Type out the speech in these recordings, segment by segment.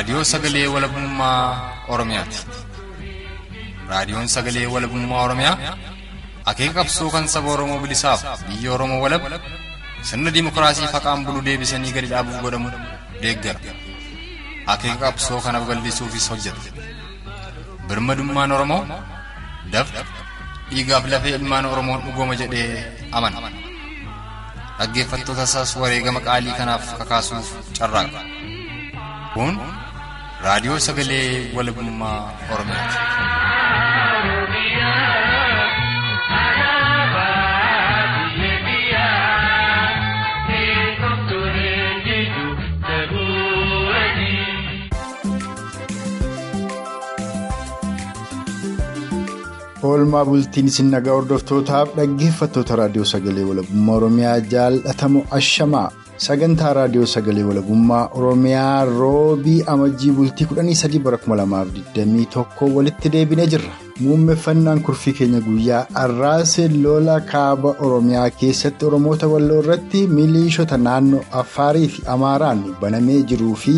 Kun raadiyoo sagalee walabummaa Oromiyaati. Raadiyoon sagalee walabummaa Oromiyaa akeeka qabsoo kan saba Oromoo bilisaaf biyya Oromoo walab sirna dimookiraasii faqaan bulu deebisanii gadi dhaabuuf godhamu deeggara. Akeeka qabsoo kana babal'isuufis hojjeta. Birmadummaan Oromoo dafqa dhiigaaf lafee ilmaan Oromoon dhugooma jedhee amana. Dhaggeeffattoota isaas wareegama qaalii kanaaf kakaasuuf carraaqa. Kun raadiyoo sagalee walabummaa Oromiyaati. oolmaa bultiin isin nagaa hordoftootaaf dhaggeeffattoota raadiyoo sagalee walabummaa oromiyaa jaalatamu ashamaa sagantaa raadiyoo sagalee walabummaa oromiyaa roobii amajjii bultii 13 bara 2021 walitti deebinee jirra muummeffannaan kurfii keenya guyyaa arraase lola kaaba oromiyaa keessatti oromoota walloo irratti miliishota naannoo affaarii fi amaaraan banamee jiruu fi.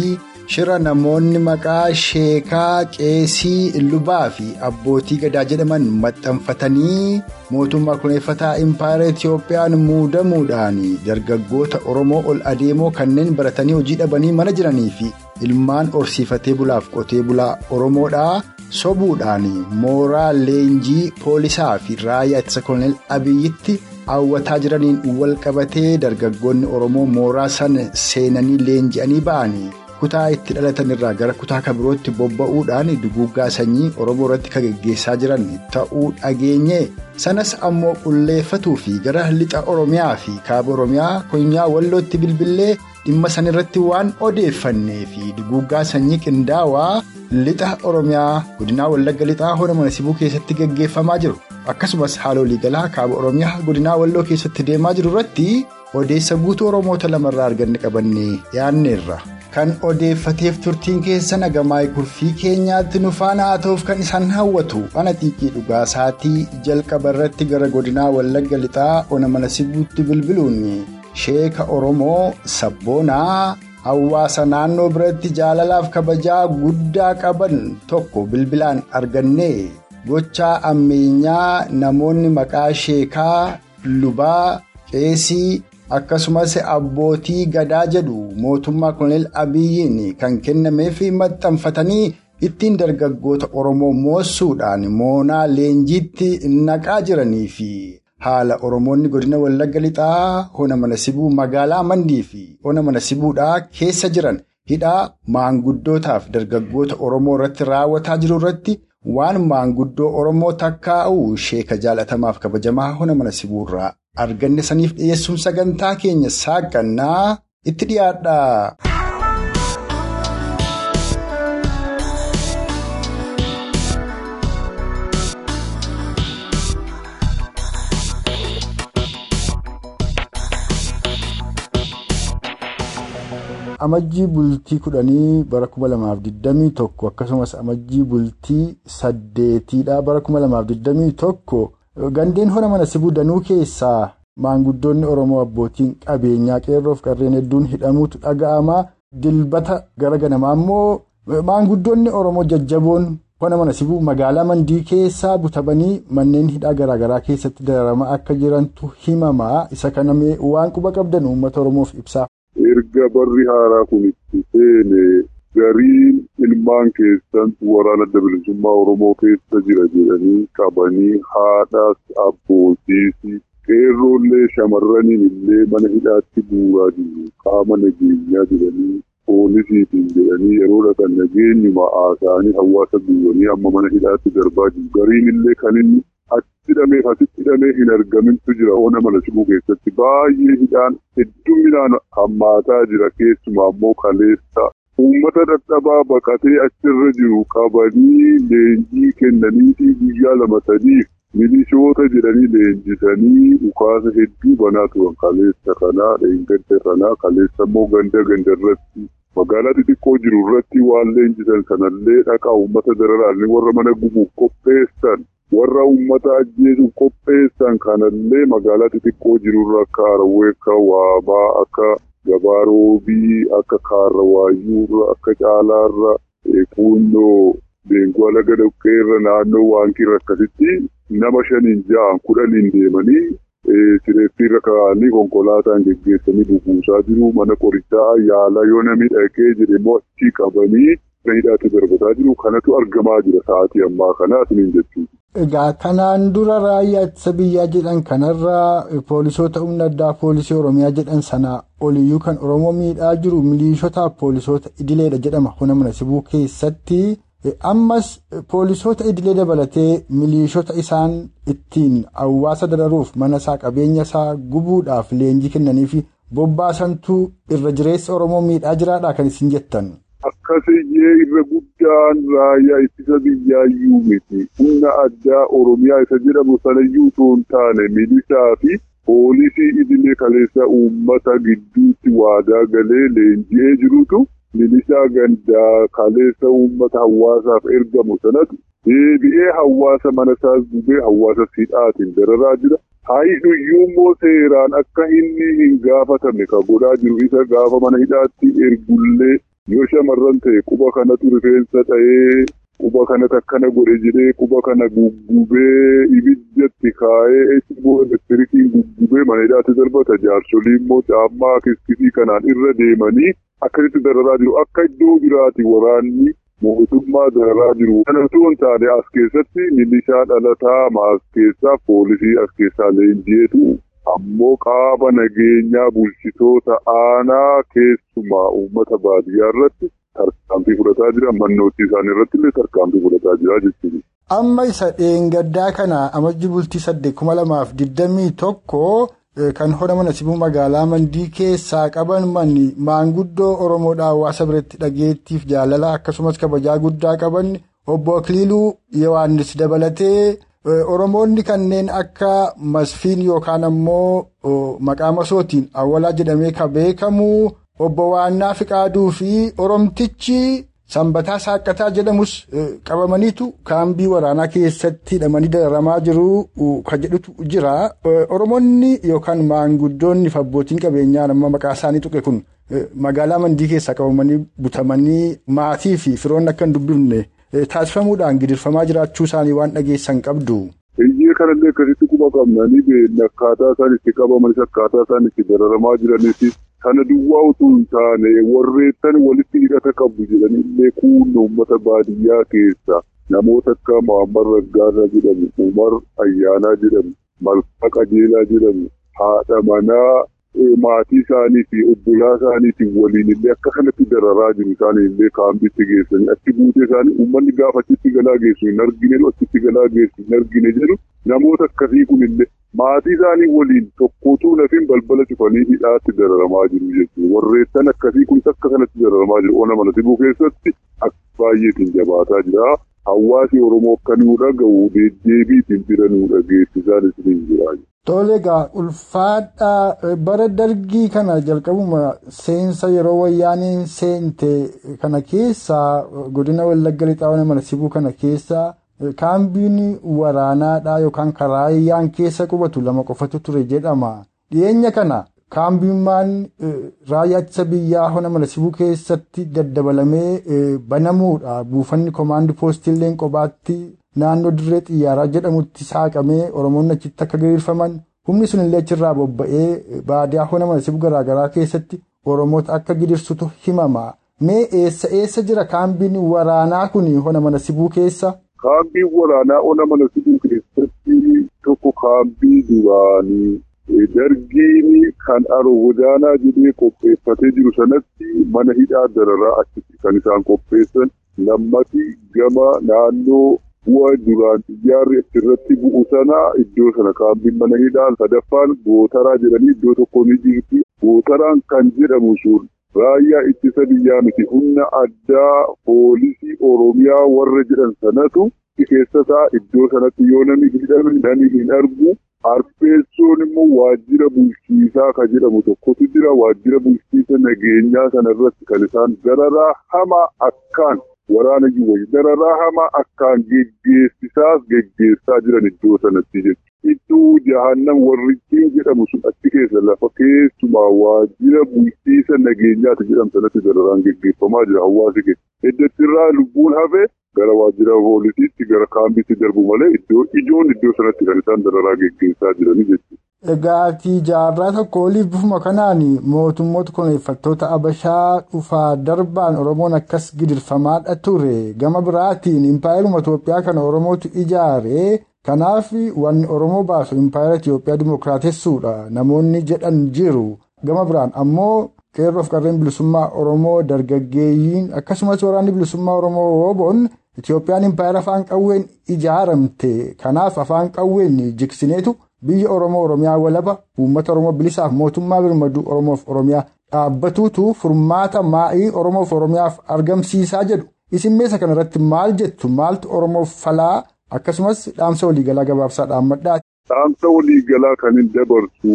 shira namoonni maqaa sheekaa qeesii lubaa fi abbootii gadaa jedhaman maxxanfatanii mootummaa kuneeffataa impaayera Itiyoophiyaan muudamuudhaan dargaggoota Oromoo ol adeemoo kanneen baratanii hojii dhabanii mana jiranii fi ilmaan horsiifatee bulaaf qotee bulaa Oromoodhaa sobuudhaan mooraa leenjii poolisaa fi raayyaa ittisa koloneel Abiyyitti hawwataa jiraniin wal qabatee dargaggoonni Oromoo mooraa sana seenanii leenji'anii ba'anii. kutaa itti dhalatan irraa gara kutaa kabirootti bobba'uudhaan duguuggaa sanyii oromoo irratti kan geggeessaa jiran ta'uu dhageenye sanas ammoo qulleeffatuu fi gara lixa oromiyaa fi kaaba oromiyaa konyaa wallootti bilbilee dhimma san irratti waan odeeffannee fi duguuggaa sanyii qindaawaa lixa oromiyaa godinaa wallagga lixaa hona manasibuu keessatti geggeeffamaa jiru akkasumas haala waliigalaa kaaba oromiyaa godinaa walloo keessatti deemaa jiru irratti odeessa guutuu oromoota lamarraa arganne qabannee yaanneerra. kan odeeffateef turtiin keessa nagamaa'ee kurfii keenyaatti nu faana haa ta'uuf kan isaan hawwatu ana xiiqii dhugaasaatii jalqaba irratti gara godinaa wallagga lixaa ona manasibuutti bilbiluun sheeka oromoo sabboonaa hawaasa naannoo biratti jaalalaaf kabajaa guddaa qaban tokko bilbilaan arganne gochaa ammeenyaa namoonni maqaa sheekaa lubaa qeesii. akkasumas abbootii gadaa jedhu mootummaa koloneel abiyyiin kan kennameef maxxanfatanii ittiin dargaggoota oromoo moossuudhaan moonaa leenjiitti naqaa jiranii fi haala oromoonni godina wallagga lixaa hona manasibuu magaalaa mandii fi hona manasibuudhaa keessa jiran hidhaa maanguddootaaf dargaggoota oromoo irratti raawwataa jiru irratti waan maanguddoo oromoo takkaa'u sheeka jaalatamaaf kabajamaa hona manasibuurraa. arganne saniif dhiyeessuun sagantaa keenya saaqannaa itti dhiyaadha. Amajjii bultii kudhanii bara kuma lamaaf digdamii tokko akkasumas amajjii bultii saddeetiidha bara kuma lamaaf digdamii tokko. Gandeen hona mana sibuu danuu keessaa maanguddoonni Oromoo abbootiin qabeenyaa qeerroof qarreen hedduun hidhamuutu dhaga'ama. Dilbata gara ganamaa immoo maanguddoonni Oromoo jajjaboon hona mana sibuu magaalaa mandii keessaa butamanii manneen hidhaa garaagaraa keessatti dararamaa akka jirantu himama. Isa kana waan quba qabdan uummata Oromoof ibsaa. Erga barri haaraa kun itti seene gariin ilmaan keessan waraana adda bilisummaa Oromoo keessa jira jedhanii qabanii haadhaas abbootiis qeerroollee shamarraniin illee mana hidhaatti buuraa jiru qaama nageenyaa jedhanii poolisiitiin jedhanii yeroo dhaqan nageenyuma haasaanii hawaasa guuranii amma mana hidhaatti darbaa jiru. Gariin illee kan inni achi hidhameef asitti hidhamee hin argamintu jira. Ona mana sibuu keessatti baay'ee hidhaan hedduminaan hammaataa jira. Keessumaa immoo kaleessa. Uummata dadhabaa baqatee achirra jiru. Qabanii leenjii kennaniifi guyyaa lama sadiif milishoota jedhanii leenjisanii dhukaasa hedduu banaa turan. Kaleessa kanaa dheengadda kanaa kaleessa immoo ganda ganda irratti magaalaa xixiqqoo jiru irratti waan leenjisan sanallee dhaqaa uummata dararaan. Warra mana gubuuf qopheessan warra uummata ajjeesuuf qopheessan kanallee magaalaa xixiqqoo jirurra akka Harawwee akka Waabaa akka gabaa roobii akka kaarrawaayyuurra akka caalaarra kuunnoo deengoo laga dhoqqeerra naannoo waankirra akkasitti nama shaniin ja'an kudhaniin deemanii sireettiirra kaa'anii konkolaataan geggeessanii bubuusaa jiru mana qorichaa yaalaa yoo namni dhaqee jedhe immoo achii qabanii hidhaatti darbataa jiru kanatu argamaa jira sa'aatii ammaa kanaa isiniin jechuudha. Egaa kanaan dura raayyaa ittisa biyyaa jedhan kanarraa poolisoota humna addaa poolisii Oromiyaa jedhan sana oliyyuu kan Oromoo miidhaa jiru milishotaaf poolisoota idileedha jedhama hona mana sibuu keessatti. Ammas poolisoota idilee dabalatee milishota isaan ittiin hawaasa dararuuf mana isaa qabeenya isaa gubuudhaaf leenjii kennaniif bobbaasantu irra jireessa Oromoo miidhaa jiraadha kan isin jettan. Akkasiyyee irra guddaan raayyaa ittisa biyyaayyuu miti. Humna addaa Oromiyaa isa jedhamu sanayyuu hin taane milishaa fi poolisii idilee kaleessa uummata gidduutti waadaa galee leenji'ee jirutu. milishaa gandaa kaleessa uummata hawaasaaf ergamu sanatu deebi'ee hawaasa mana isaas gubee hawaasa hidhaatiin dararaa jira. Haayidhuyyuu immoo seeraan akka inni hin gaafatamne kan godhaa jiru isa gaafa mana hidhaatti ergullee yoo shamarran ta'e quba kanatu rifeensa ta'ee quba kanatu akkana godhe jedhee quba kana guggubee ibiddatti kaa'ee immoo elektirikiin guggubee mana hidhaatti darbata. Jaarsolii immoo caammaa kiskisii kanaan irra deemanii akkasitti dararaa jiru. Akka iddoo biraati waraanni mootummaa dararaa jiru. Kana osoo hin taane as keessatti milishaa dhalataa maas keessaa poolisii as keessaa leenji'eetu ammoo qaama nageenyaa bulchitoota aanaa keessumaa uummata baadiyyaa irratti tarkaanfii fudhataa jira mannootii isaanii irratti illee tarkaanfii fudhataa jira jechuudha. Amma isa dheengaddaa kana amajji bultii saddeet kuma lamaaf digdamii tokko kan hona mana sibuu magaalaa mandii keessaa qaban maanguddoo Oromoodhaa hawaasa biratti dhageettiif jaalala akkasumas kabajaa guddaa qaban obbo Akiliiluu Yohaannis dabalatee. Oromoonni kanneen akka masfiin yookaan ammoo maqaa masootiin awwalaa jedhamee kan beekamu obbo Waannaa Fiqaaduu fi Oromtichi Sanbataa Saaqataa jedhamus qabamaniitu kaambii waraanaa keessatti hidhamanii dararamaa jiru kan jedhutu jira. Oromoonni yookaan maanguddoonni fi abbootiin qabeenyaa nama maqaa isaanii tuqe kun magaalaa mandii keessaa qabamanii butamanii maatii fi firoonni akka hin dubbifne. Taasifamuudhaan gidirfamaa jiraachuu isaanii waan dhageessan qabdu. Biyyee kanallee akkasitti quba qabnanii akkaataa isaan itti qabamanis akkaataa isaan itti dararamaa jiranis kana duwwaa utuu hin taane warreettan walitti hidhata qabdu jedhanillee kuunna uummata baadiyyaa keessa namoota akka Muhammad Raggaasaa jedhamu, Umar Ayyaanaa jedhamu, Malkaa Qajeelaa jedhamu, haadha manaa. Maatii isaanii fi obbolaa isaaniitiin waliin illee akka kanatti dararaa jiru isaanii illee kaambiitti geessanii achi buutee isaanii uummanni gaafa achitti galaa geessu hin argine achitti galaa geessu hin argine jedhu namoota akkasii kun illee maatii isaanii waliin tokkotuu lafin balbala cufanii hidhaatti dararamaa jiru jechuudha warreettan akkasii kunis akka kanatti dararamaa jiru. Ona mana sibuu keessatti akka baay'eetiin jabaataa jira. Hawaasi oromoo akka nuu dhaga'u deddeebiitiin bira nuu dhageessisaan isiniin jira. Tole egaa ulfaadhaa bara dargii kana jalqabuma seensa yeroo wayyaaniin seente kana keessaa godina wallagga lixaa mana sibuu kana keessaa kaambiin waraanaadhaa yookaan karaayyaan keessa qubatu lama qofatu ture jedhama. Dhiyeenya kana kaambiimmaan raayyaa ittisa biyyaa hona mana sibuu keessatti daddabalamee banamuudha buufanni koomaandii poostilleen qobaatti. Naannoo dirree xiyyaaraa jedhamutti saaqamee Oromoonni achitti akka gaggeeffaman humni sunillee achirraa bobba'ee baadiyaa hona mana sibuu garaagaraa keessatti Oromoota akka gidirsutu himama. Mee eessa eessa jira kaambiin waraanaa kun hona mana sibuu keessa? Kaambiin waraanaa hona mana sibuu keessatti tokko kaambii duraanii dargiin kan arogodaanaa jedhee qopheeffatee jiru sanatti mana hidhaa dararaa achitti kan isaan qopheessan lammati gama naannoo. Bu'a duraan xiyyaarri achirratti bu'u sana iddoo sana kaambiin mana hidhaan sadaffaan gootaraa jedhanii iddoo tokko ni jirti. Gootaraan kan jedhamu sun raayyaa ittisa biyyaa miti humna addaa poolisii Oromiyaa warra jedhan sanatu keessasaa iddoo sanatti yoo namni hidhame namni hin argu. Arfeessoon immoo waajjira bulchiisaa kan jedhamu tokkotu jira. Waajjira bulchiisa nageenyaa sana irratti kan isaan dararaa hamaa akkaan. Waraana jiwwayi dararaa hamaa akkaan geggeessisaas geggeessaa jiran iddoo sanatti jechuudha. Iddoo jahannam warri jedhamu sun achi keessa lafa keessumaa waajjira bulchiisa nageenyaati jedhamtanatti dararaan geggeeffamaa jira hawaasi keessa eddattirraa lubbuun hafe gara waajjira poolisiitti gara kaambiitti darbu malee iddoo ijoon iddoo sanatti kan isaan dararaa geggeessaa jiranii jechuudha. Egaa jaarraa tokko oliif bifuma kanaan mootummoota koloneeffattoota Abashaa dhufaa darbaan Oromoon akkas gidirfamaadha ture. Gama biraatiin impaayeruma Itoophiyaa kana Oromootu ijaare. Kanaaf wanni Oromoo baasu impaayera Itoophiyaa dimookiraatessuudha. Namoonni jedhan jiru. Gama biraan ammoo qeerroof qarreen bilisummaa Oromoo dargaggeeyyiin akkasumas waraanni bilisummaa Oromoo wooboon Itoophiyaan impaayera afaan qawween ijaaramte. Kanaaf afaan qawween jiksineetu. Biyya oromoo oromiyaa walaba uummata oromoo bilisaaf mootummaa birmaduu oromoof oromiyaa dhaabbatuutu furmaata maa'ii oromoof oromiyaaf argamsiisaa jedhu isin meesa kanarratti maal jettu maaltu oromoof falaa akkasumas dhaamsa waliigalaa gabaabsaa dhaammadhaa. dhaamsa waliigalaa kan hin dabarsu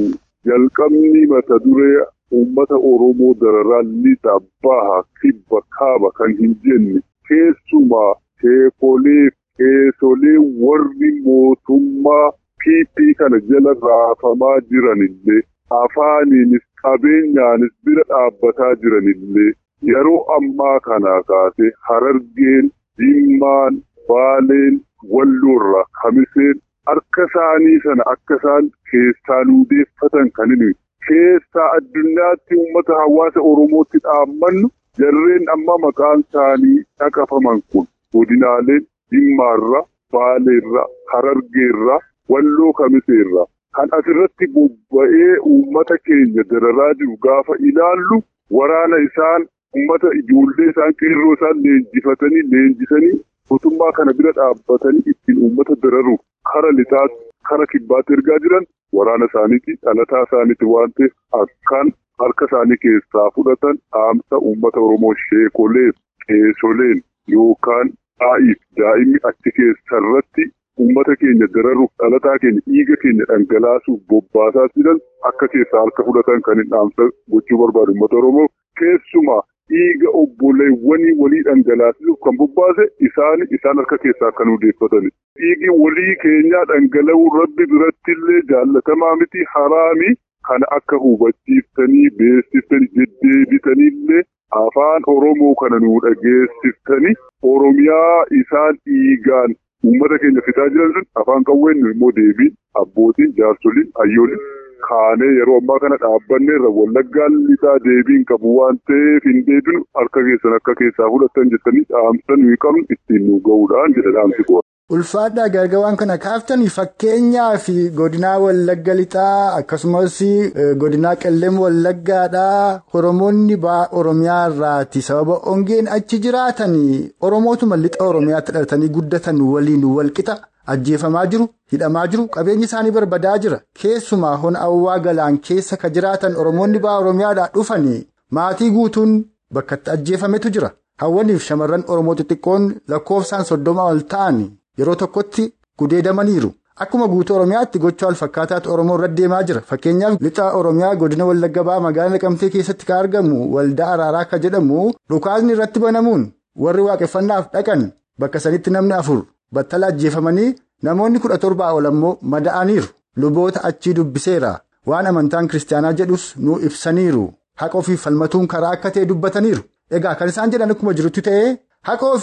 jalqabni mata duree uummata oromoo dararaa lixa baha kibba kaaba kan hin jenne keessumaa sheekolee qeesolee warri mootummaa. Piippii kana jala raafamaa jiranillee afaaniinis qabeenyaanis bira dhaabbataa jiranillee yeroo ammaa kanaa kaasee harargeen jimmaan baaleen walloorraa kamiseen harka isaanii sana akka isaan keessaa nuudeeffatan kan inni. Keessaa addunyaatti uummata hawaasa oromootti dhaammannu jarreen amma maqaan isaanii dhaqafaman kun. Godinaaleen jimmaarra baaleerra harargeerra. Walloo kamiseerra kan asirratti bobba'ee uummata keenya dararaa jiru gaafa ilaallu waraana isaan uummata ijoollee isaan qeerroo isaan leenjifatanii leenjisanii mootummaa kana bira dhaabbatanii ittiin uummata dararuuf kara lixaatti kara kibbaatti ergaa jiran waraana isaaniiti dhalataa isaaniiti waan ta'eef akkaan harka isaanii keessaa fudhatan dhaamsa uummata oromoo sheekoleen qeesoleen yookaan daa'iif daa'imni achi keessarratti. Uummata keenya dararuuf dhalataa keenya dhiiga keenya dhangalaasuuf bobbaasaa jiran akka keessaa harka fudhatan kan hin dhaamsa gochuu barbaadu uummata Oromoo keessumaa dhiiga obboleewwanii walii dhangalaasuuf kan bobbaase isaan isaan harka keessaa akka nuudeeffatani. Dhiigi walii keenyaa dhangala'uu rabbi birattillee jaallatamaa miti haraami kana akka hubachiiftanii beeksiftanii deddeebitaniillee afaan Oromoo kana nuu dhageessiftanii Oromiyaa isaan dhiigaan. Uummata keenya fixaa jiran sun afaan qawween immoo deebiin abbootiin jaarsoliin hayyooliin kaanee yeroo ammaa kana dhaabbanneerra wallaggaan lixaa deebiin qabu waan ta'eef hin deebinu harka keessan akka keessaa fudhatan jettanii dhaamsa nuyi qabnu ittiin nu ga'uudhaan jedha dhaamsi qofa. Ulfaadhaa gargar waan kana kaaftanii fakkeenyaa fi godinaa wallagga lixaa akkasumas godinaa qellem wallaggaadhaa Oromoonni Oromiyaa irraati sababa ongeen achi jiraatanii Oromootuma lixa Oromiyaatti dhalatanii guddatan waliin walqixa ajjeefamaa jiru hidhamaa jiru qabeenyi isaanii barbadaa jira keessumaa hona awwaa galaan keessa ka jiraatan Oromoonni ba'aa Oromiyaadhaa dhufanii maatii guutuun bakkatti ajjeefametu jira hawwaniif shamarran Oromoo xixiqqoon lakkoofsaan soddoma ol ta'an. Yeroo tokkotti gudeedamaniiru. Akkuma guutuu Oromiyaatti gochaa wal fakkaataatu Oromoo irra deemaa jira. Fakkeenyaaf lixa Oromiyaa godina Wallagga ba'aa magaalaa Naqamtee keessatti kan argamu waldaa araaraa akka jedhamu dhukaasni irratti banamuun warri waaqeffannaaf dhaqan bakka sanitti namni afur. Battala ajjeefamanii namoonni kudha torbaa ol ammoo mada'aniiru. Luboota achii dubbiseera. Waan amantaan kiristaanaa jedhus nuu ibsaniiru. Haqa ofiif falmatuun karaa akka ta'e dubbataniiru. Egaa kan isaan jedhan akkuma jirutti ta'ee haqa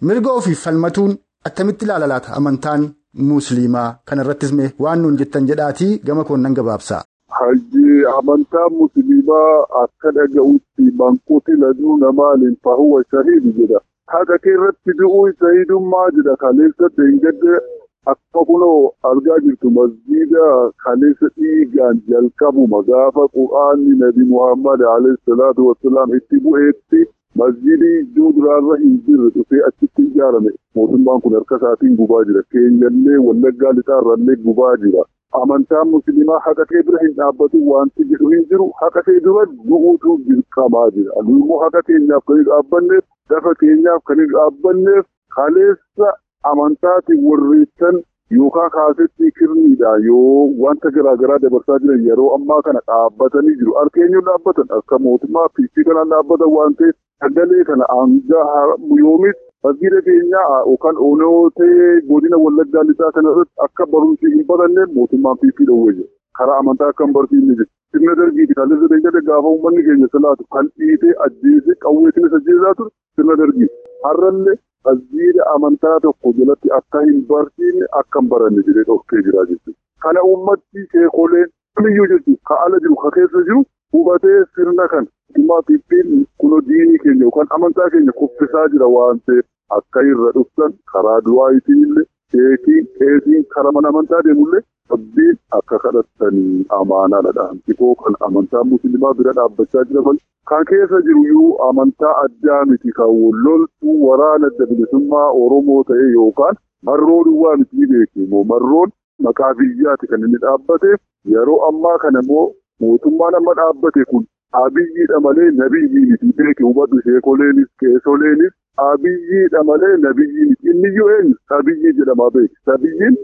mirga ofiif falmatuun. Attamitti ilaala laata amantaan musliimaa kana irrattis mee waan nuun jettan jedhaatii gama koonnan gabaabsaa. Hajji amantaan musliimaa akka dhaga'utti manquuti laduu namaaliin fahuwa shahiidi jedha. Haqa keerratti du'uu shahidummaa jedha kaleessa deengadde akka kunoo argaa jirtu masjiida kaleessa dhiigaan jalqabuma gaafa quraanni nabi Muhammad alayhi salaatu wasalaam itti bu'eetti. Masjiidii duraarra hin jirre dhufee achitti ijaarame mootummaan kun harka isaatiin gubaa jira. Keenyallee wallaggaa lixaarrallee gubaa jira. Amantaan musliimaa haqa kee bira hin dhaabbatu wanti jedhu hin jiru haqa kee dura du'uutu dirqamaa jira. Immoo haqa keenyaaf kan hin dhaabbanneef lafa keenyaaf kan hin dhaabbanneef kaleessa amantaatiin warreessan yookaan kaasetti kirniidha yoo wanta garaagaraa dabarsaa jiran yeroo ammaa kana dhaabbatanii jiru. Harkeenyuun dhaabbatan akka mootummaa fiiggii kanaan dhaabbatan waan ta'eef sagalee kana hanga yoomis masjiida keenyaa yookaan onootee godina wallaggaa lixaa kana irratti akka barumsi hin baranneen mootummaan fiiggii dhoowwee jira. karaa amantaa akka hin barsiifne jiru. Sirna dargiiti kan lirra deeggarre gaafa uummanni keenya salaatu kan dhiitee ajjeesee qawweetiin isa ajjeesaa ture sirna dargiiti. Har'allee tasbiira amantaa tokko jalatti akka hin barsiifne akka hin baranne jedhee dhorkee jira jechuudha. Kana uummatti sheekoleen kamiyyuu jechuudha ka ala jiru ka keessa jiru hubatee sirna kana ittiin kunoo diinii keenya yookaan amantaa keenya kuffisaa jira waan ta'eef akka irra dhuftan karaa du'aayitiin sheekiin qeesiin karaa mana amantaa deemullee rabbiin akka kadhattanii amaanaadha. Antikoo kan amantaa musliimaa bira dhaabbachaa jira malee kan keessa jiru iyyuu amantaa addaa miti kan loltuu waraana adda bilisummaa Oromoo ta'e yookaan marroo duwwaa miti beekamu. Marroon maqaa biyyaati kan inni dhaabbateef yeroo ammaa kana immoo mootummaan amma dhaabbate kun abiyyiidha malee nabiyyii miti beeke hubadhu sheekoleenis qeesoleenis abiyyiidha malee nabiyyii miti inni iyyuu eenyu sabiyyii jedhamaa beeke sabiyyiin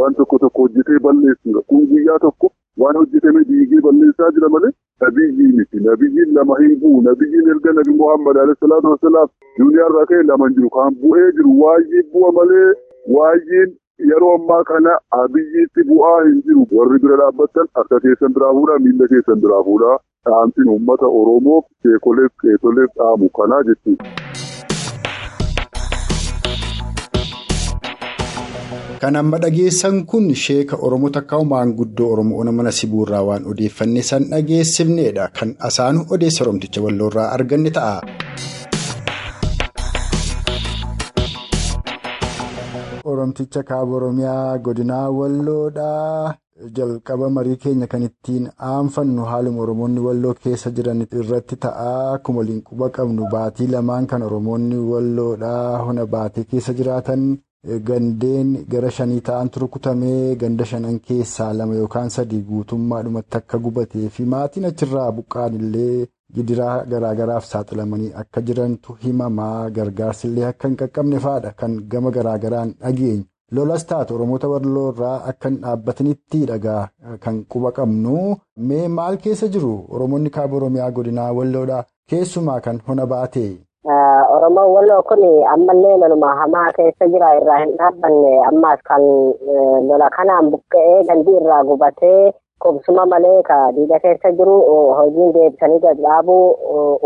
waan tokko tokko hojjetee balleessuudha kun guyyaa tokko waan hojjetame diigee balleessaa jira malee nabiyyii miti nabiyyiin lama hin bu'u nabiyyiin erga nabi muhammad alayhi salaatu wasalaam duuniyaarraa ka'e lama hin jiru kan bu'ee jiru waayee bu'a malee waayeen yeroo ammaa kana abiyyiitti bu'aa hin jiru warri bira dhaabbattan harka keessan biraa fuudhaa miila keessan biraa fuudhaa dhaamsiin uummata oromoof sheekoleef qeesoleef dhaamu kanaa jechuudha. Kan amma dhageessan kun sheeka Oromoo takkaa'u maanguddoo Oromoo mana sibuurraa waan odeeffanne san dhageessifneedha. Kan asaanu odeessa Oromticha walloorraa arganne ta'a. Oromticha kaaba Oromiyaa godinaa walloodhaa jalqaba marii keenya kan ittiin aanfannu haaluma Oromoonni walloo keessa jiran irratti ta'a. Akkuma waliin quba qabnu baatii lamaan kan Oromoonni walloodhaa hona baatee keessa jiraatan. Gandeen gara shanii ta'antu rukutamee ganda shanan keessaa lama yookaan sadii guutummaadhumatti akka gubatee fi maatiin achirraa buqqaan illee gidiraa garaagaraaf saaxilamanii akka jirantu himamaa gargaarsi illee akka hin qaqqabne fa'aadha kan gama garaagaraan dhageenyu. Lolas taatu Oromoota walloorraa akka hin dhaabbatanitti dhagaa kan quba qabnu. Mee maal keessa jiru? Oromoonni kaaba Oromiyaa godinaa walloodhaa keessumaa kan hona baatee. Oromoon walloo kun ammallee loluma hamaa keessa jira irraa hin dhaabbanne. Ammaas kan lola kanaan buqqa'ee gandi irraa gubatee qubsuma malee ka diida keessa jiru hojiin deebisanii gad dhaabuu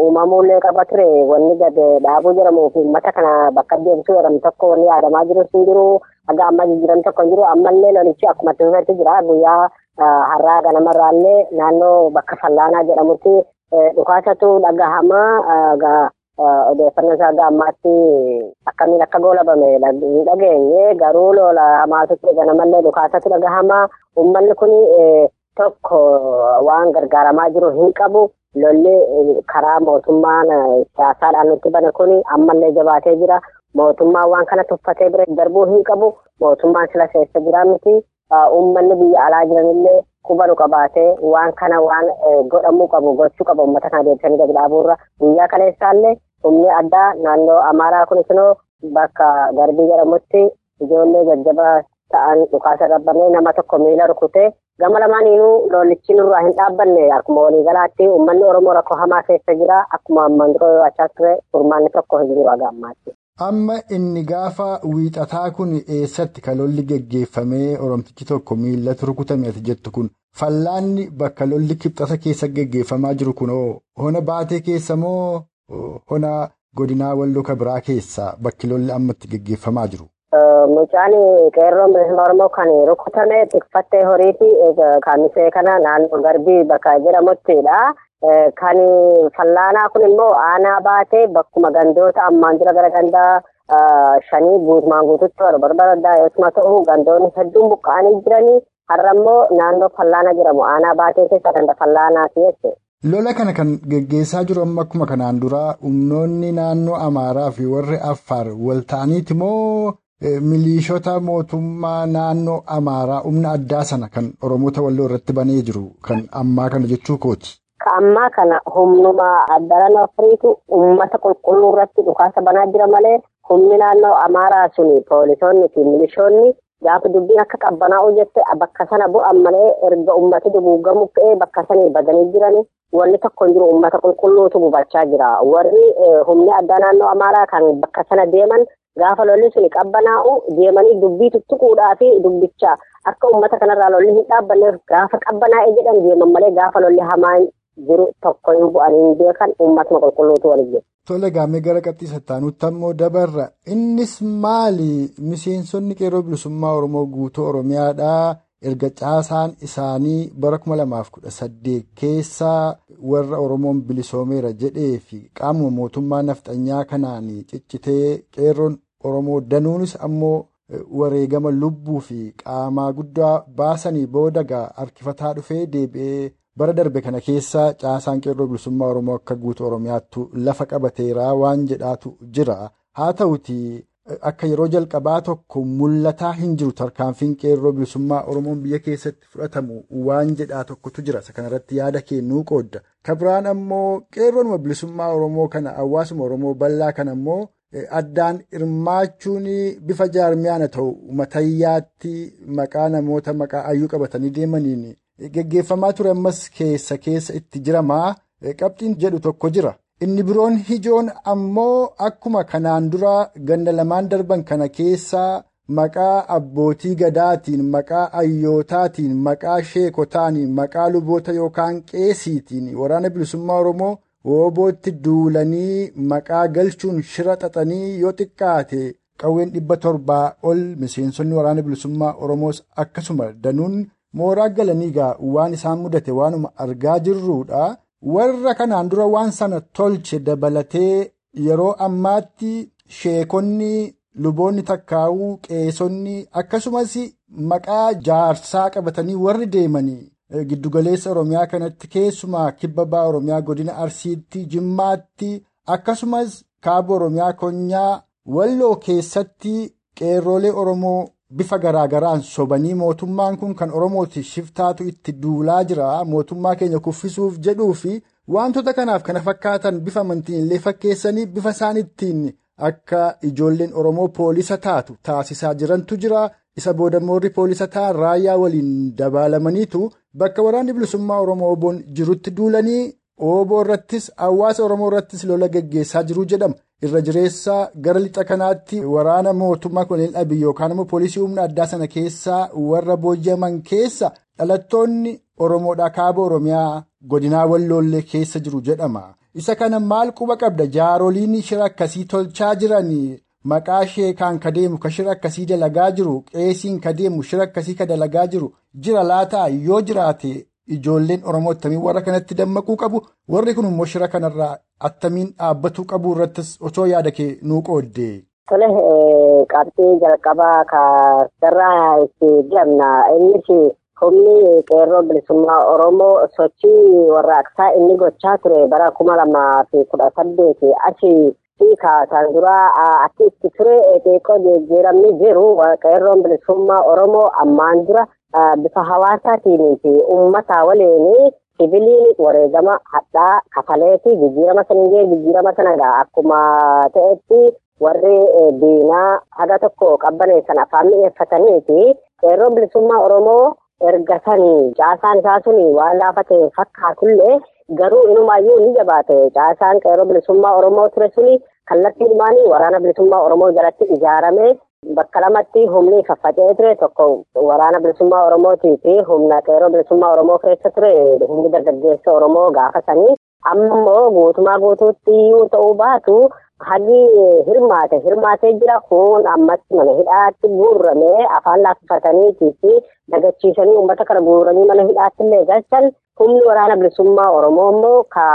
uumamuullee qaba ture. Wanni gad dhaabuu jedhamuu fi uummata kana bakka deebisuu jedhamu tokko wanni yaadamaa jiru hin jiru haga amma jijjiiram tokko hin jiru ammallee lolichi akkuma tuufetti jira guyyaa har'aa ganamarraallee naannoo bakka fallaanaa jedhamutti dhukaasatu dhagahamaa odeeffannoo isaa gaammaatti akkamiin akka goolabame hin dhageenye garuu lola hamaatu ture ganamallee dhukaasatu dhagahamaa uummanni kun tokko waan gargaaramaa jiru hin qabu lolli karaa mootummaan siyaasaadhaan nutti bane kun ammallee jabaatee jira mootummaan waan kana tuffatee bira darbuu hin qabu. Mootummaan sila keessa jira miti. Uummanni biyya alaa jiranillee qubanu qabaatee waan kana waan godhamuu qabu gochuu qabu uummata kana deebisanii gadi dhaabuurra guyyaa kaleessaallee humni addaa naannoo amaaraa kunis immoo bakka garbii jedhamutti ijoollee jajjabaa ta'an dhukaasa dhaabamee nama tokko miila rukutee gama lamaaniinuu lollichi nurraa hin dhaabbanne. Akkuma waliigalaatti uummanni oromoo rakkoo hamaa keessa jira. Akkuma ammaan dura yoo achaa ture furmaanni tokko hin jiru aga ammaatti. Amma inni gaafa wiixataa kun eessatti kan lolli geggeeffamee oromtichi tokko miillatu rukutame ati jettu kun fallaanni bakka lolli kibxata keessa geggeeffamaa jiru kun hona baatee keessa moo hona godinaa walloo kabiraa keessa bakki lolli ammatti geggeeffamaa jiru. Mucaan qeerroo bilisummaa Oromoo kan rukutame tikfattee horiiti kaamisee kana naannoo garbii bakka jedhamuttidha. Kan fallaanaa kun immoo aanaa baatee bakkuma gandoota ammaan jira gara gandaa shanii guutumaan guututti wal barbaadaa yoosuma ta'u gandoonni hedduun buqqa'anii jiranii har'a immoo naannoo fallaana jedhamu aanaa baatee keessa ganda fallaanaati jechuudha. Lola kana kan geggeessaa jiru amma akkuma kanaan duraa humnoonni naannoo Amaaraa fi warri Affaar wal ta'aniiti moo milishoota mootummaa naannoo Amaaraa humna addaa sana kan Oromoota walloo irratti banee jiru kan ammaa kana jechuu kooti. Ammaa kana humnuma addalan afriitu uummata qulqulluu irratti dhukaasa banaa jira malee humni naannoo amaaraa suni poolisoonni fi milishoonni gaafa dubbiin akka qabbanaa'u jette bakka sana bu'an malee erga uummati duguugamu ka'ee bakka sanii badanii jirani wanni tokko jiru uummata qulqulluutu gubachaa jira. Warri humni addaa naannoo amaaraa kan bakka sana deeman gaafa lolli suni qabbanaa'u deemanii dubbii tuttuquudhaa fi dubbicha akka uummata kanarraa lolli hin dhaabbanneef gaafa qabbanaa'e jedhan deeman malee gaafa lolli hamaan jiru tokko hin bu'anii hin beekan uummatuma qulqulluutu waliin jiru. Tole gaamee gara qabxii sattaanutti ammoo dabarra innis maali miseensonni qeerroo bilisummaa Oromoo guutuu Oromiyaadhaa erga caasaan isaanii bara 2018 keessa warra Oromoon bilisoomeera jedhee fi qaamuma mootummaa nafxanyaa kanaan ciccitee qeerroon Oromoo danuunis ammoo wareegama lubbuu fi qaamaa guddaa baasanii boodagaa harkifataa dhufee deebi'ee. Bara darbe kana keessa caasaan qeerroo bilisummaa oromoo akka guutuu oromiyaattu lafa qabateeraa waan jedhaatu jira haa ta'uti akka yeroo jalqabaa tokko mul'ataa hin jiru tarkaanfiin qeerroo bilisummaa oromoon biyya keessatti fudhatamu waan jedhaa tokkotu jira isa kanarratti yaada kennuu qoodda kabiraan ammoo qeerroonuma bilisummaa oromoo kana hawaasuma oromoo bal'aa kana ammoo addaan hirmaachuun bifa jaarmiyaana ta'u matayyaatti maqaa namoota maqaa ayyuu qabatanii deemaniin. Geggeeffamaa ture ammas keessa keessa itti jiramaa qabxiin jedhu tokko jira. Inni biroon hijoon ammoo akkuma kanaan dura ganna lamaan darban kana keessaa maqaa abbootii gadaatiin, maqaa ayyootaatiin, maqaa sheekotaatiin, maqaa luboota yookaan qeesiitiin waraana bilisummaa Oromoo woobootti duulanii maqaa galchuun shira xaxanii yoo xiqqaate qawween dhibba torbaa ol miseensonni waraana bilisummaa Oromoos akkasuma danuun. Mooraa galanii egaa waan isaan mudate waanuma argaa jirruudha warra kanaan dura waan sana tolche dabalatee yeroo ammaatti sheekonni luboonni takkaa'uu qeesonni akkasumas maqaa jaarsaa qabatanii warri deemanii giddugaleessa oromiyaa kanatti keessumaa kibba ba'aa oromiyaa godina arsiitti jimmaatti akkasumas kaaba oromiyaa konyaa walloo keessatti qeerroolee oromoo. Bifa garaagaraan sobanii mootummaan kun kan oromooti shiftaatu itti duulaa jira mootummaa keenya kuffisuuf jedhuu fi wantoota kanaaf kana fakkaatan bifa amantiin illee fakkeessanii bifa isaan ittiin akka ijoolleen oromoo poolisa taatu taasisaa jirantu jira isa boodammoorri poolisa ta'an raayyaa waliin dabaalamaniitu bakka waraanni bilisummaa oromoo oboon jirutti duulanii oboo irrattis hawaasa oromoo irrattis lola geggeessaa jiru jedhama. Irra jireessaa gara lixa kanaatti waraana mootummaa koloneel abiy yookaan immoo poolisii humna addaa sana keessaa warra booji'aman keessa dhalattoonni oromoodhaa kaaba oromiyaa godinaa walloollee keessa jiru jedhama. Isa kana maal quba qabda? Jaaroliin shira akkasii tolchaa jiran maqaa sheekaan ka deemu ka shira akkasii dalagaa jiru? Qeesiin ka deemu shira akkasii ka dalagaa jiru? Jira laataa yoo jiraate. Ijoolleen Oromoo attamiin warra kanatti dammaquu qabu warri kun immoo shira kanarraa attamiin dhaabbatuu qabu irrattis osoo yaada kee nuu qoodde. Tole qabxii jalqabaa kaasirraa itti jedhamna innis humni qeerroo bilisummaa Oromoo sochii warraaqsaa inni gochaa ture bara kuma lamaa fi kudha saddeeti asii fi kaasaan duraa akka itti ture xiqqoo jijjiiramni jiru qeerroon bilisummaa Oromoo ammaan dura. Bifa hawaasaatiin fi uummata waliin sibiliin wareegama hadhaa kafaleeti jijjiirama sanillee jijjiirama sanagaa akkuma ta'etti warri diinaa haga tokko qabbaneessan afaan mi'eeffatanii fi qeerroo bilisummaa oromoo erga sanii caasaan isaa suni waan laafate fakkaatullee garuu inumaayyuu ni jabaate caasaan qeerroo bilisummaa oromoo ture suni kallattii dhumaanii waraana bilisummaa oromoo jalatti ijaarame. Bakka lamatti humni faffaca'ee ture tokko waraana bilisummaa Oromootii fi humna qeerroo bilisummaa Oromoo keessa ture humni dargaggeessa Oromoo gaafa sanii amma immoo guutumaa guutuutti iyyuu ta'uu baatu hagi hirmaate hirmaatee jira kun ammatti mana hidhaatti guurramee afaan laaffataniitii fi dagachiisanii uummata kana guuranii mana hidhaatti illee galchan humni waraana bilisummaa Oromoo immoo ka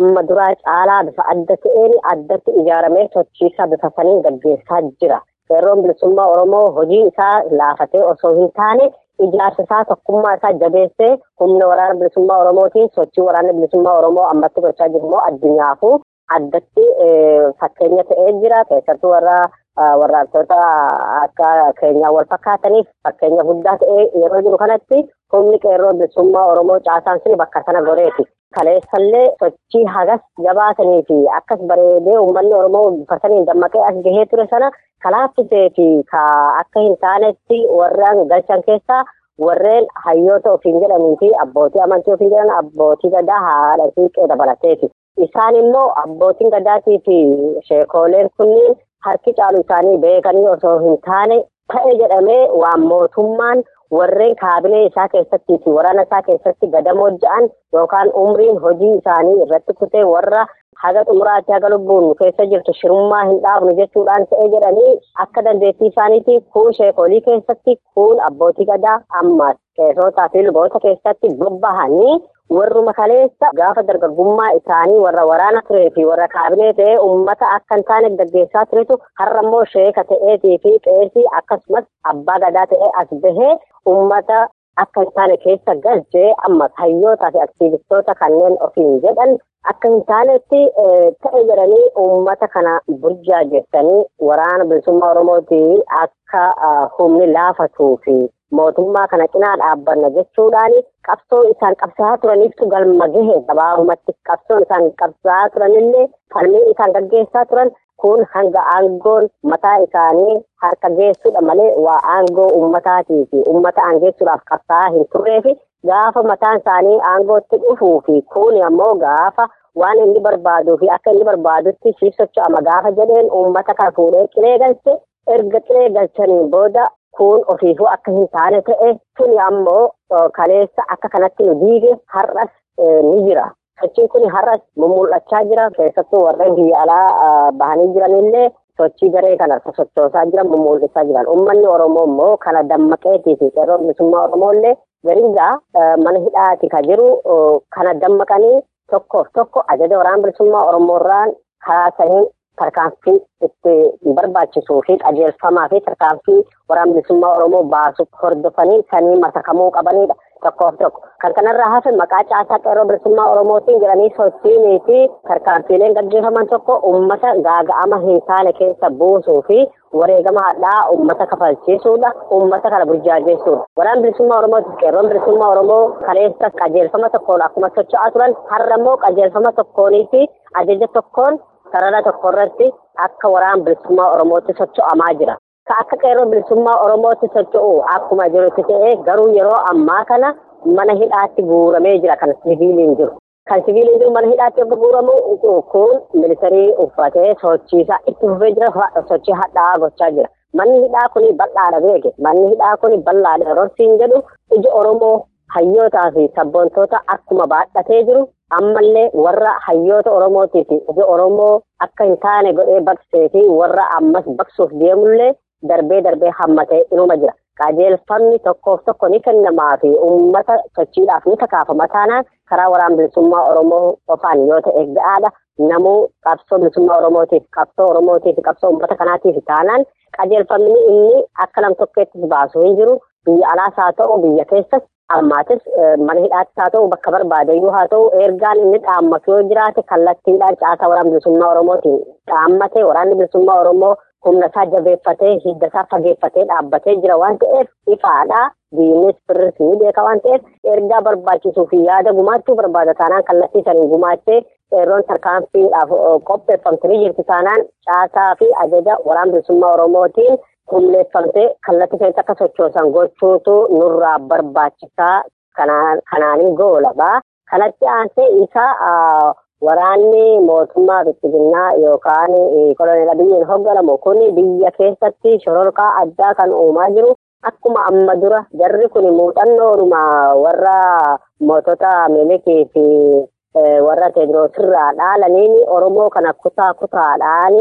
amma duraa caalaa bifa adda ta'een addatti ijaaramee sochiisaa bifa saniin gaggeessaa jira. Qeerroon bilisummaa Oromoo hojii isaa laafatee osoo hin taane ijaarsa isaa tokkummaa isaa jabeessee humna waraana bilisummaa Oromootiin sochii waraana bilisummaa Oromoo ammatti gochaa jiru immoo addunyaafuu addatti fakkeenya ta'ee jira. Keessattuu warra warraaqtoota akka keenyaa wal fakkaataniif fakkeenya guddaa ta'ee yeroo jiru kanatti humni qeerroo bilisummaa Oromoo caasaan sun bakka sana goreeti. Kaleessallee sochii hagas jabaatanii fi akkas bareedee uummanni Oromoo bifatanii dammaqee as gahee ture sana kalaaffisee fi akka hin taanetti warreen galchan keessaa warreen hayyoota ofiin jedhanii fi abbootii amantii ofiin jedhan abbootii gadaa haadha siiqee dabalateeti. Isaan immoo abbootiin gadaatii fi sheekooleen kunniin harki caalu isaanii beekanii osoo hin taane ta'e jedhamee waan mootummaan warreen kaabinee isaa keessattii fi waraana isaa keessatti gadamoo ja'an yookaan umriin hojii isaanii irratti kutee warra haga xumuraatti haga lubbuun keessa jirtu shirummaa hin dhaabnu jechuudhaan ta'e jedhanii akka dandeettii isaaniitti kuun sheekolii keessatti kuun abbootii gadaa ammas qeessotaa fi luboota keessatti bobbahanii warruma kaleessa gaafa dargaggummaa isaanii warra waraana turee fi warra kaabinee ta'ee uummata akka hin taane gaggeessaa turetu har'a immoo sheeka ta'eetii fi qeesii akkasumas abbaa gadaa ta'ee as bahee uummata akka hin taane keessa galchee ammas hayyootaa fi aktiivistoota kanneen ofiin jedhan akka hin taanetti ta'e jedhanii uummata kana burjaajessanii waraana bilisummaa oromootii akka humni laafatuu fi mootummaa kana cinaa dhaabbanna jechuudhaan qabsoo isaan qabsaa turaniiftu galma gahe gabaabumatti qabsoon isaan qabsaa turanillee falmii isaan gaggeessaa turan kun hanga aangoon mataa isaanii harka geessuudha malee waa aangoo uummataatii fi uummata aangeessuudhaaf qabsaa hin turreefi gaafa mataan isaanii aangootti dhufuu fi kun ammoo gaafa waan inni barbaaduu fi akka inni barbaadutti siif socho'ama gaafa jedheen uummata kana fuudhee qilee galche erga qilee galchaniin booda kun ofiifuu akka hin taane ta'e tuni ammoo kaleessa akka kanatti nu diige har'as ni jira. Sochiin kun har'as mul'achaa jira keessattuu warreen biyya alaa bahanii jiranillee sochii garee kana sochoosaa jiran mul'isaa jiran. Uummanni Oromoo immoo kana dammaqeetii fi qeerroo bilisummaa Oromooillee gariisaa mana hidhaati ka jiru kana dammaqanii tokkoof tokko ajaja waraana bilisummaa Oromoorraan kaasanii tarkaanfii itti barbaachisuu fi qajeelfamaa fi tarkaanfii waraana bilisummaa Oromoo baasuuf hordofanii sanii masakamuu qabanidha. Tokkoof tokko kan kanarraa hafe maqaa caasaa qeerroo bilisummaa Oromootiin jedhanii sochiinii fi tarkaanfiileen gaggeeffaman tokko uummata gaaga'ama hin taane keessa buusuu fi wareegama hadhaa uummata kafalchiisuudha. Uummata kana burjaajessuudha. Waraana bilisummaa Oromootiif qeerroon bilisummaa Oromoo kaleessa qajeelfama tokkoon akkuma socho'aa turan har'a immoo qajeelfama tokkoonii fi ajaja tokkoon sarara tokko irratti akka waraana bilisummaa Oromootti socho'amaa jira. Ka akka qeerroo bilisummaa Oromootti socho'u akkuma jirutti ta'ee garuu yeroo ammaa kana mana hidhaatti guuramee jira kan siviiliin jiru. Kan siviiliin jiru mana hidhaatti akka guuramu kun miliitarii uffatee sochiisaa itti fufee jira sochii hadhaa gochaa jira. Manni hidhaa kuni bal'aadha beeke. Manni hidhaa kuni bal'aadha yeroo siin jedhu iji Oromoo hayyootaa fi sabboontoota akkuma baadhatee jiru ammallee warra hayyoota Oromootii fi iji Oromoo akka hin taane godhee baqsee fi warra ammas baqsuuf deemullee darbee darbee hammatee inuma jira. Qajeelfamni tokkoof tokko ni kennamaa fi uummata sochiidhaaf ni kakaafama taanaan karaa waraana bilisummaa Oromoo qofaan yoo ta'e ga'aadha. Namuu qabsoo bilisummaa Oromootiif qabsoo Oromootiif qabsoo uummata kanaatiif taanaan qajeelfamni inni akka nam tokkeettis baasu hin jiru. Biyya alaas haa ta'u biyya keessas ammaatis mana hidhaattis haa ta'u bakka barbaadayyuu haa ta'u ergaan inni dhaammatu yoo jiraate kallattiidhaan caasaa waraana bilisummaa Oromootiin dhaammate waraanni bilisummaa Oromoo humna isaa jabeeffatee hidda isaa fageeffatee dhaabbatee jira waan ta'eef ifaadha. Diinnis firris ni beeka waan ta'eef ergaa barbaachisuu fi yaada gumaachuu barbaada taanaan kallattii saniin gumaachee qeerroon tarkaanfiidhaaf qopheeffamtanii jirti taanaan caasaa fi ajaja waraana bilisummaa Oromootiin humneeffamtee kallattii sanitti akka sochoosan gochuutu nurraa barbaachisaa kanaaniin goolabaa. Kanatti aansee isa waraanni mootummaa bittisinnaa yookaan kolonela biyyiin hoogganamu kun biyya keessatti shororkaa addaa kan uumaa jiru. Akkuma amma dura jarri kun muuxannoodhuma warra mootota milikii fi warra teediroosirraa dhaalaniin Oromoo kana kutaa kutaadhaan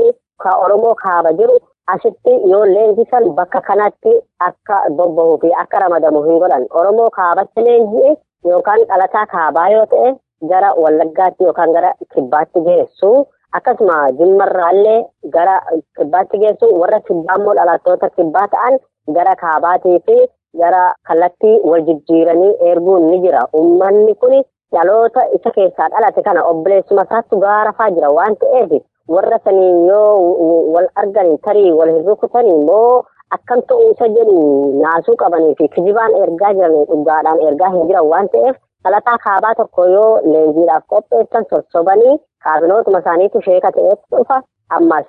Oromoo kaaba jiru asitti yoo leenjisan bakka kanatti akka bobbahuu fi akka ramadamu hin godhan. Oromoo kaabatti leenji'e yookaan dhalataa kaabaa yoo ta'e gara Wallaggaatti yookaan gara Kibbaatti geessu. Akkasuma Jimmarraallee gara Kibbaatti geessu warra Kibbaa immoo dhalattoota Kibbaa ta'an gara kaabaatii fi gara kallattii wal jijjiiranii erguun ni jira. Uummanni kun dhaloota isa keessaa dhalate kana obboleessuma isaatti gaarafaa jira waan ta'eef warra sanii yoo wal argan tarii wal hin rukutanii immoo akkam ta'uu isa jedhu naasuu qabanii fi kijibaan ergaa jiran dhugaadhaan ergaa hin jiran waan ta'eef dhalataa kaabaa tokko yoo leenjiidhaaf qopheessan sossobanii kaabinootuma isaaniitu sheeka ta'eetu dhufa ammas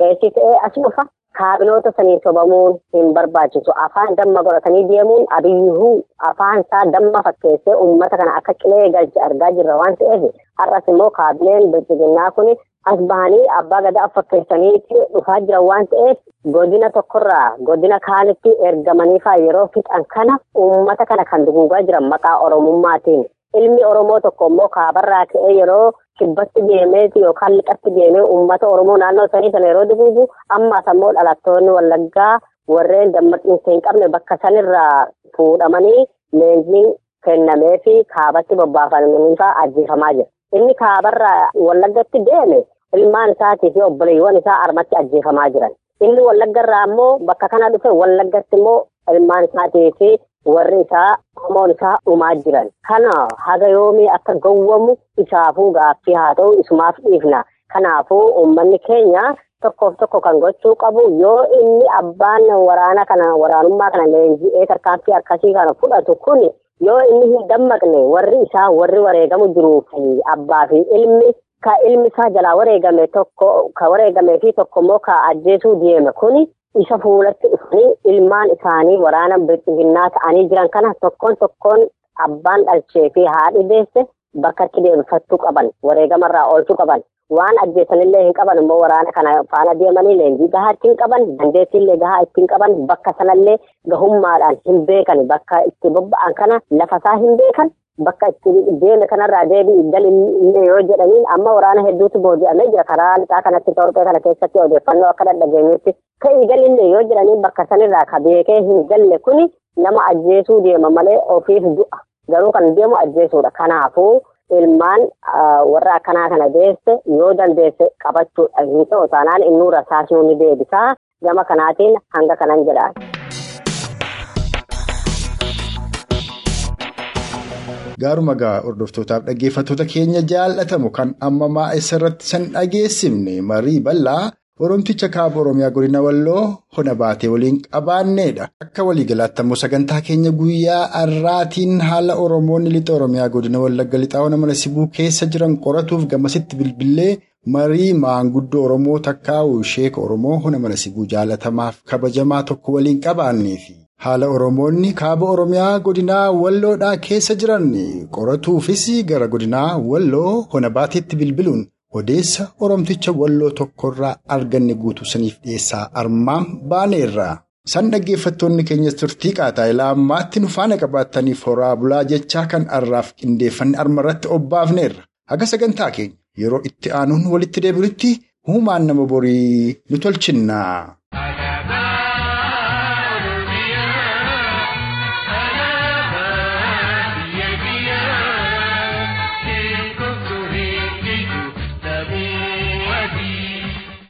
qeesii ta'ee as dhufa. Kaabinoota sanii sobamuun hin barbaachisu. Afaan damma godhatanii deemuun abiyyuu afaan isaa damma fakkeessee uummata kana akka qilee galche argaa jirra waan ta'eef har'as immoo kaabineen bilchiginnaa kun as bahanii abbaa gadaa fakkeessaniiti dhufaa jiran waan ta'eef godina tokkorraa godina kaanitti ergamanii fa'aa yeroo fixan kana uummata kana kan duguugaa jiran maqaa oromummaatiin ilmi oromoo tokko immoo kaabarraa ka'ee yeroo kibbatti deemeeti yookaan lixatti deemee uummata oromoo naannoo sanii sana yeroo duguugu ammas ammoo dhalattoonni wallaggaa warreen dammaqinsa hin qabne bakka sanirraa fuudhamanii leenjiin kennamee fi kaabatti bobbaafamanii fa'aa ajjeefamaa jira. Inni kaabarraa wallaggatti deeme ilmaan isaatii fi obboleewwan isaa armatti ajjeefamaa jiran. Inni wallaggarraa immoo bakka kana dhufe wallaggatti immoo ilmaan isaatii fi warri isaa homoon isaa dhumaa jiran. Kana haga yoomii akka gowwamu isaafuu gaaffii haa ta'u isumaaf dhiifna. Kanaafuu uummanni keenya tokkoof tokko kan gochuu qabu yoo inni abbaan waraana kana waraanummaa kana leenji'ee tarkaanfii akkasii kana fudhatu kun yoo inni hin dammaqne warri isaa warri wareegamu jiruu fi abbaa fi ilmi ka ilmi isaa jalaa wareegame tokko ka wareegamee fi tokko immoo ka ajjeesuu deeme. Kun isa fuulatti dhufanii ilmaan isaanii waraana bilchiginnaa ta'anii jiran kana tokkoon tokkoon abbaan dhalchee fi haadhi deesse bakka itti deebifachuu qaban wareegamarraa oolchuu qaban. waan ajjeesanillee hin qaban immoo waraana kana faana deemanii leenjii gahaa ittiin qaban dandeettiillee gahaa ittiin qaban bakka sanallee gahummaadhaan hin beekan bakka itti bobba'an kana lafasaa hin beekan bakka itti deeme kanarraa deebii galillee yoo jedhaniin amma waraana hedduutu booji'amee jira karaa lixaa kanatti Itoophiyaa kana keessatti odeeffannoo akka dhageenyetti ka'ii galillee yoo jedhaniin bakka sanirraa ka beekee hin galle kuni nama ajjeesuu deema malee ofiif du'a garuu kan deemu ajjeesuudha kanaafuu. ilmaan warra akkanaa kana deesse yoo dandeesse qabachuudha hin ta'u taanaan innuu rasaasuu ni deebisaa gama kanaatiin hanga kanan jedhaan. Gaaruma gaa hordoftootaaf dhaggeeffattoota keenya jaallatamu kan ammamaa isarratti san dhageessifne marii bal'aa Oromticha kaaba Oromiyaa godina Walloo hona baatee waliin qabaanneedha. Akka waliigalaatti ammoo sagantaa keenya guyyaa har'aatiin haala Oromoonni lixa Oromiyaa godina Wallagga lixaa ona mana sibuu keessa jiran qoratuuf gamasitti bilbilee marii maanguddoo Oromoo takkaa'u sheeka Oromoo hona mana sibuu jaalatamaaf kabajamaa tokko waliin qabaanneefi. Haala Oromoonni kaaba Oromiyaa godinaa Walloodhaa keessa jiran qoratuufis gara godinaa Walloo hona baateetti bilbiluun. Odeessa Oromticha walloo tokkorraa arganne guutuu saniif dhiyeessaa armaan baaneerra. San dhaggeeffattoonni keenyas turtii qaataa ammaatti nu faana qabaattaniif horaa bulaa jechaa kan har'aaf qindeeffanne armarratti obbaafneerra. Haga sagantaa keenya yeroo itti aanuun walitti deebinutti huumaan nama borii nu tolchinna.